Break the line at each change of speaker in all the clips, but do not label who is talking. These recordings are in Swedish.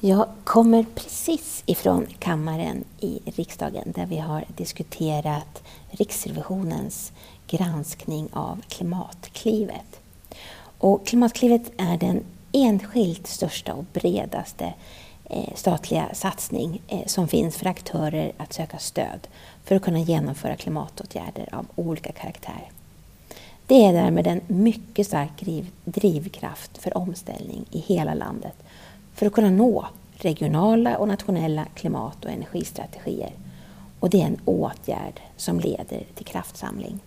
Jag kommer precis ifrån kammaren i riksdagen där vi har diskuterat Riksrevisionens granskning av Klimatklivet. Och Klimatklivet är den enskilt största och bredaste eh, statliga satsning eh, som finns för aktörer att söka stöd för att kunna genomföra klimatåtgärder av olika karaktär. Det är därmed en mycket stark drivkraft för omställning i hela landet för att kunna nå regionala och nationella klimat och energistrategier. Och det är en åtgärd som leder till kraftsamling.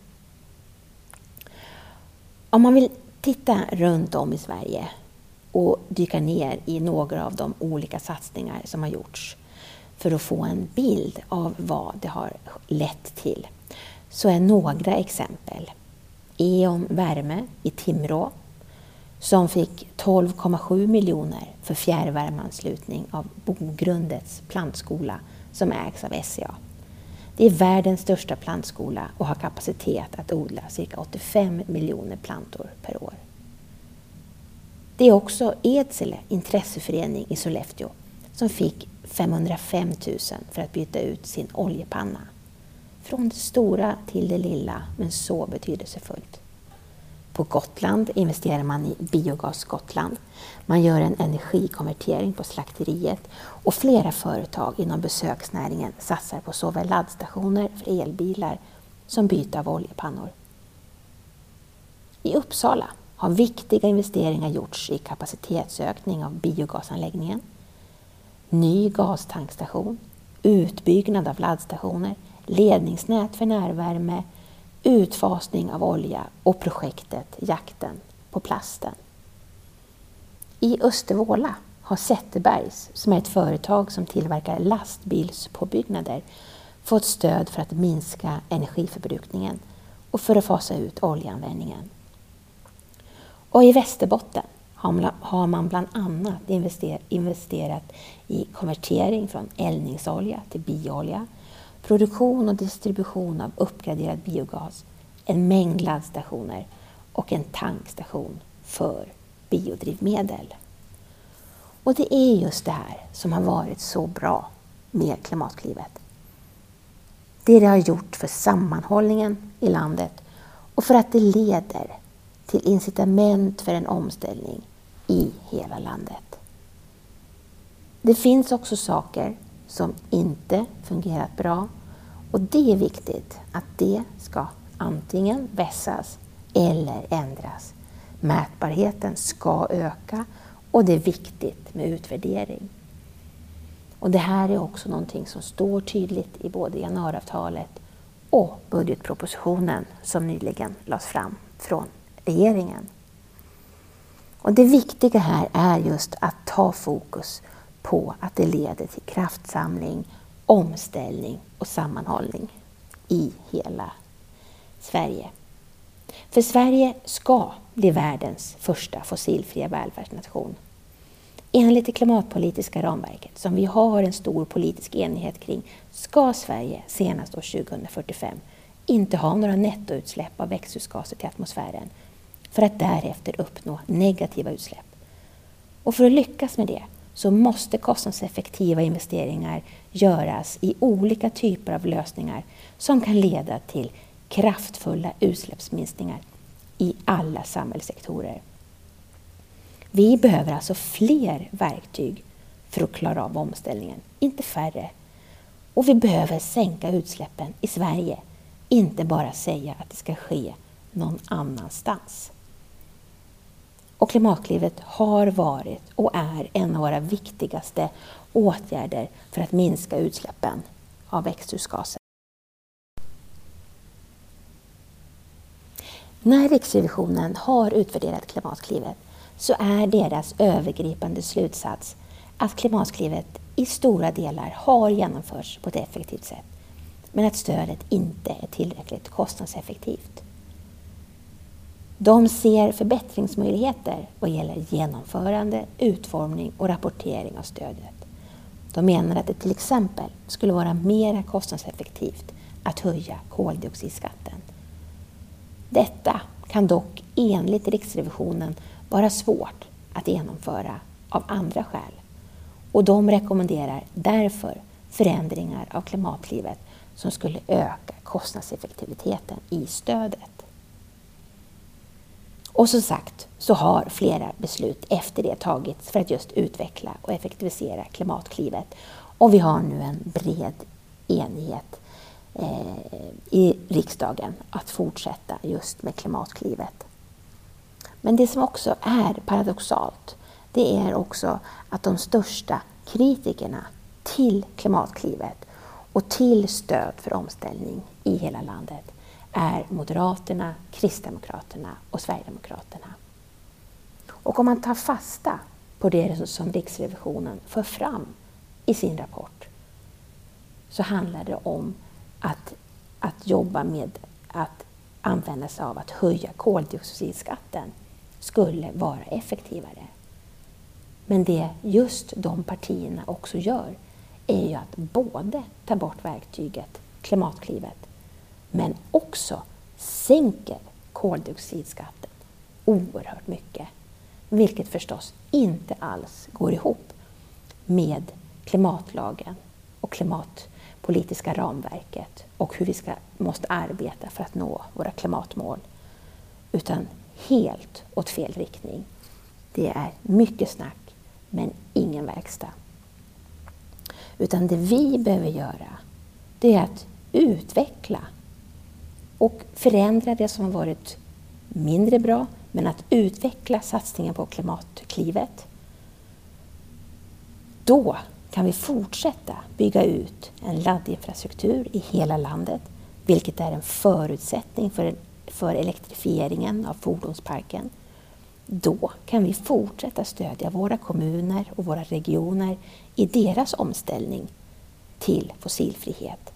Om man vill titta runt om i Sverige och dyka ner i några av de olika satsningar som har gjorts för att få en bild av vad det har lett till, så är några exempel E.ON Värme i Timrå som fick 12,7 miljoner för fjärrvärmeanslutning av Bogrundets plantskola som ägs av SCA. Det är världens största plantskola och har kapacitet att odla cirka 85 miljoner plantor per år. Det är också Edsele intresseförening i Sollefteå som fick 505 000 för att byta ut sin oljepanna. Från det stora till det lilla, men så betydelsefullt. På Gotland investerar man i Biogas Gotland. Man gör en energikonvertering på slakteriet och flera företag inom besöksnäringen satsar på såväl laddstationer för elbilar som byte av oljepannor. I Uppsala har viktiga investeringar gjorts i kapacitetsökning av biogasanläggningen, ny gastankstation, utbyggnad av laddstationer, ledningsnät för närvärme, utfasning av olja och projektet Jakten på plasten. I Östervåla har Zetterbergs, som är ett företag som tillverkar lastbilspåbyggnader, fått stöd för att minska energiförbrukningen och för att fasa ut oljeanvändningen. Och i Västerbotten har man bland annat investerat i konvertering från eldningsolja till bioolja, produktion och distribution av uppgraderad biogas, en mängd laddstationer och en tankstation för biodrivmedel. Och det är just det här som har varit så bra med Klimatklivet. Det det har gjort för sammanhållningen i landet och för att det leder till incitament för en omställning i hela landet. Det finns också saker som inte fungerat bra och det är viktigt att det ska antingen vässas eller ändras. Mätbarheten ska öka och det är viktigt med utvärdering. Och det här är också någonting som står tydligt i både januariavtalet och budgetpropositionen som nyligen lades fram från regeringen. Och det viktiga här är just att ta fokus på att det leder till kraftsamling, omställning och sammanhållning i hela Sverige. För Sverige ska bli världens första fossilfria välfärdsnation. Enligt det klimatpolitiska ramverket, som vi har en stor politisk enighet kring, ska Sverige senast år 2045 inte ha några nettoutsläpp av växthusgaser till atmosfären för att därefter uppnå negativa utsläpp. Och för att lyckas med det så måste kostnadseffektiva investeringar göras i olika typer av lösningar som kan leda till kraftfulla utsläppsminskningar i alla samhällssektorer. Vi behöver alltså fler verktyg för att klara av omställningen, inte färre. Och vi behöver sänka utsläppen i Sverige, inte bara säga att det ska ske någon annanstans. Och Klimatklivet har varit och är en av våra viktigaste åtgärder för att minska utsläppen av växthusgaser. När Riksrevisionen har utvärderat Klimatklivet så är deras övergripande slutsats att Klimatklivet i stora delar har genomförts på ett effektivt sätt, men att stödet inte är tillräckligt kostnadseffektivt. De ser förbättringsmöjligheter vad gäller genomförande, utformning och rapportering av stödet. De menar att det till exempel skulle vara mer kostnadseffektivt att höja koldioxidskatten. Detta kan dock enligt Riksrevisionen vara svårt att genomföra av andra skäl. Och de rekommenderar därför förändringar av Klimatklivet som skulle öka kostnadseffektiviteten i stödet. Och som sagt så har flera beslut efter det tagits för att just utveckla och effektivisera Klimatklivet. Och vi har nu en bred enighet eh, i riksdagen att fortsätta just med Klimatklivet. Men det som också är paradoxalt, det är också att de största kritikerna till Klimatklivet och till stöd för omställning i hela landet är Moderaterna, Kristdemokraterna och Sverigedemokraterna. Och om man tar fasta på det som Riksrevisionen för fram i sin rapport så handlar det om att, att jobba med att använda sig av att höja koldioxidskatten skulle vara effektivare. Men det just de partierna också gör är ju att både ta bort verktyget Klimatklivet men också sänker koldioxidskatten oerhört mycket. Vilket förstås inte alls går ihop med klimatlagen och klimatpolitiska ramverket och hur vi ska, måste arbeta för att nå våra klimatmål. Utan helt åt fel riktning. Det är mycket snack men ingen verkstad. Utan det vi behöver göra, det är att utveckla och förändra det som har varit mindre bra, men att utveckla satsningen på Klimatklivet. Då kan vi fortsätta bygga ut en laddinfrastruktur i hela landet, vilket är en förutsättning för, för elektrifieringen av fordonsparken. Då kan vi fortsätta stödja våra kommuner och våra regioner i deras omställning till fossilfrihet.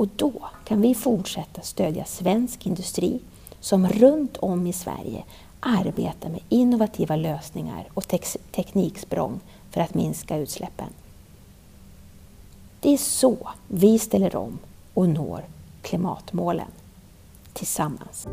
Och då kan vi fortsätta stödja svensk industri som runt om i Sverige arbetar med innovativa lösningar och tekniksprång för att minska utsläppen. Det är så vi ställer om och når klimatmålen tillsammans.